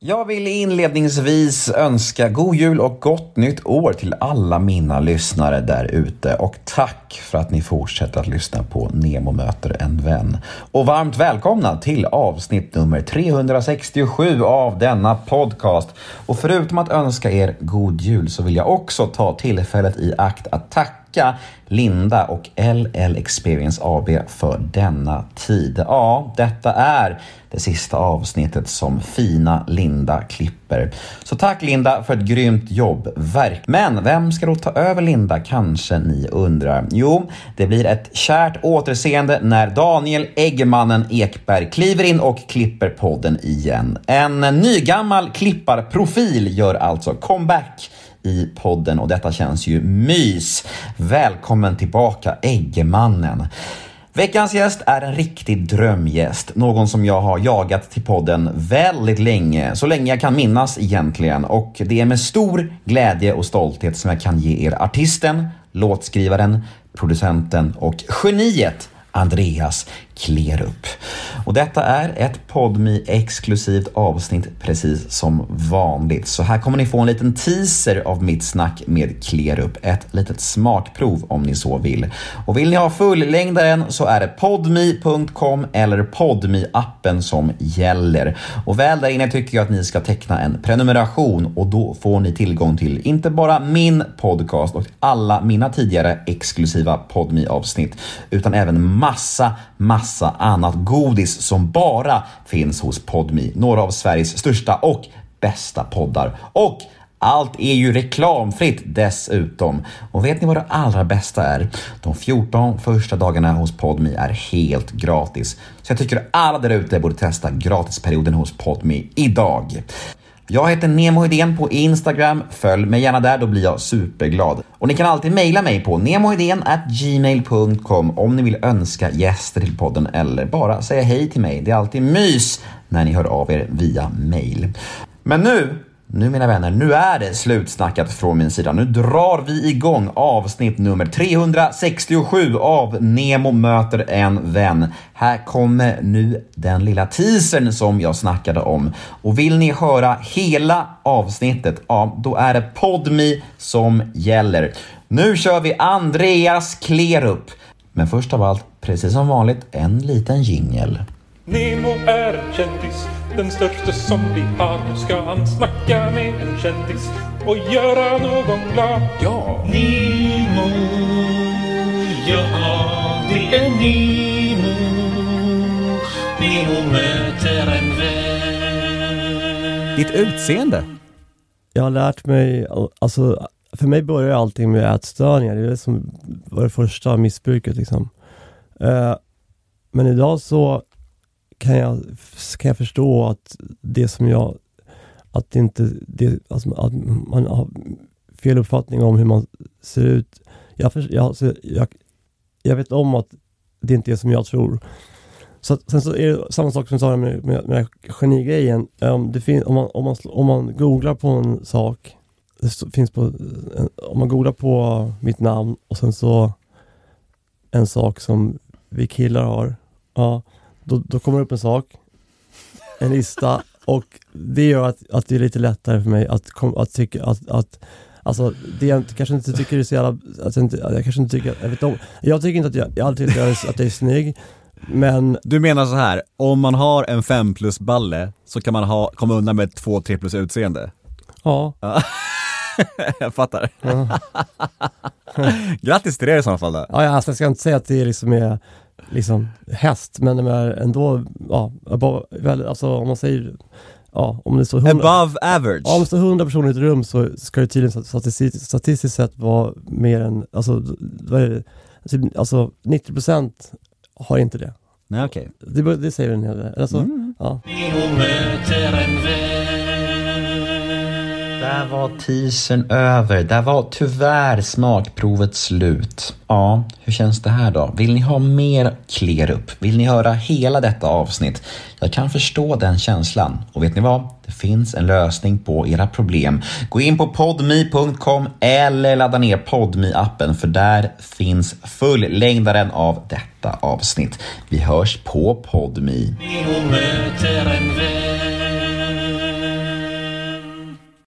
Jag vill inledningsvis önska god jul och gott nytt år till alla mina lyssnare där ute och tack för att ni fortsätter att lyssna på Nemo möter en vän. Och varmt välkomna till avsnitt nummer 367 av denna podcast. Och förutom att önska er god jul så vill jag också ta tillfället i akt att tacka tacka Linda och LL Experience AB för denna tid. Ja, detta är det sista avsnittet som fina Linda klipper. Så tack Linda för ett grymt jobb, verk. Men vem ska då ta över Linda kanske ni undrar? Jo, det blir ett kärt återseende när Daniel Eggemannen Ekberg kliver in och klipper podden igen. En nygammal klipparprofil gör alltså comeback i podden och detta känns ju mys. Välkommen tillbaka Eggemannen! Veckans gäst är en riktig drömgäst, någon som jag har jagat till podden väldigt länge, så länge jag kan minnas egentligen. Och det är med stor glädje och stolthet som jag kan ge er artisten, låtskrivaren, producenten och geniet Andreas Klerup. Och detta är ett podmi exklusivt avsnitt precis som vanligt. Så här kommer ni få en liten teaser av mitt snack med Klerup. Ett litet smakprov om ni så vill. Och vill ni ha fullängdaren så är det podmi.com eller podmi appen som gäller. Och väl där inne tycker jag att ni ska teckna en prenumeration och då får ni tillgång till inte bara min podcast och alla mina tidigare exklusiva podmi avsnitt utan även massa, massa massa annat godis som bara finns hos Podmi. Några av Sveriges största och bästa poddar. Och allt är ju reklamfritt dessutom. Och vet ni vad det allra bästa är? De 14 första dagarna hos Podmi är helt gratis. Så jag tycker alla där ute borde testa gratisperioden hos Podmi idag. Jag heter Nemo Idén på Instagram. Följ mig gärna där, då blir jag superglad. Och ni kan alltid mejla mig på gmail.com om ni vill önska gäster till podden eller bara säga hej till mig. Det är alltid mys när ni hör av er via mail. Men nu nu mina vänner, nu är det slutsnackat från min sida. Nu drar vi igång avsnitt nummer 367 av Nemo möter en vän. Här kommer nu den lilla teasern som jag snackade om. Och vill ni höra hela avsnittet, ja, då är det Podmi som gäller. Nu kör vi Andreas Klerup. Men först av allt, precis som vanligt, en liten jingel. Nemo är en kändis den största som vi har. Nu ska han snacka med en kändis och göra någon glad. Ja! Nemo, ja det är Nemo. Nemo möter en vän. Ditt utseende? Jag har lärt mig, alltså för mig börjar allting med ätstörningar. Det är det som var det första missbruket liksom. Uh, men idag så kan jag, kan jag förstå att det som jag, att det inte, det, alltså, att man har fel uppfattning om hur man ser ut. Jag, för, jag, alltså, jag, jag vet om att det inte är som jag tror. Så sen så är det samma sak som jag sa med, med, med genigrejen. Um, det fin, om, man, om, man, om man googlar på en sak, det finns på, om man googlar på mitt namn och sen så en sak som vi killar har, ja, då, då kommer det upp en sak, en lista och det gör att, att det är lite lättare för mig att, att tycka att, att Alltså, det jag kanske inte tycker är så jävla, alltså, inte, jag kanske inte tycker, jag vet om, jag tycker inte att jag, jag alltid tycker att jag är snygg, men... Du menar så här, om man har en 5 plus balle så kan man ha, komma undan med ett 2-3 plus utseende? Ja. jag fattar. Ja. Grattis till det i så fall då. Ja, alltså, jag ska inte säga att det liksom är liksom häst, men ändå, ja, alltså om man säger Ja, om det står 100, Above average? Ja, om det står 100 personer i ett rum så ska det tydligen statistiskt, statistiskt sett vara mer än, alltså, vad är det, alltså 90% har inte det. Nej, okej. Okay. Det, det säger en hel del. Alltså, mm. ja. Där var teasern över. Där var tyvärr smakprovet slut. Ja, hur känns det här då? Vill ni ha mer Klerup? Vill ni höra hela detta avsnitt? Jag kan förstå den känslan. Och vet ni vad? Det finns en lösning på era problem. Gå in på podmi.com eller ladda ner podmi appen för där finns fullängdaren av detta avsnitt. Vi hörs på podmi. möter en vän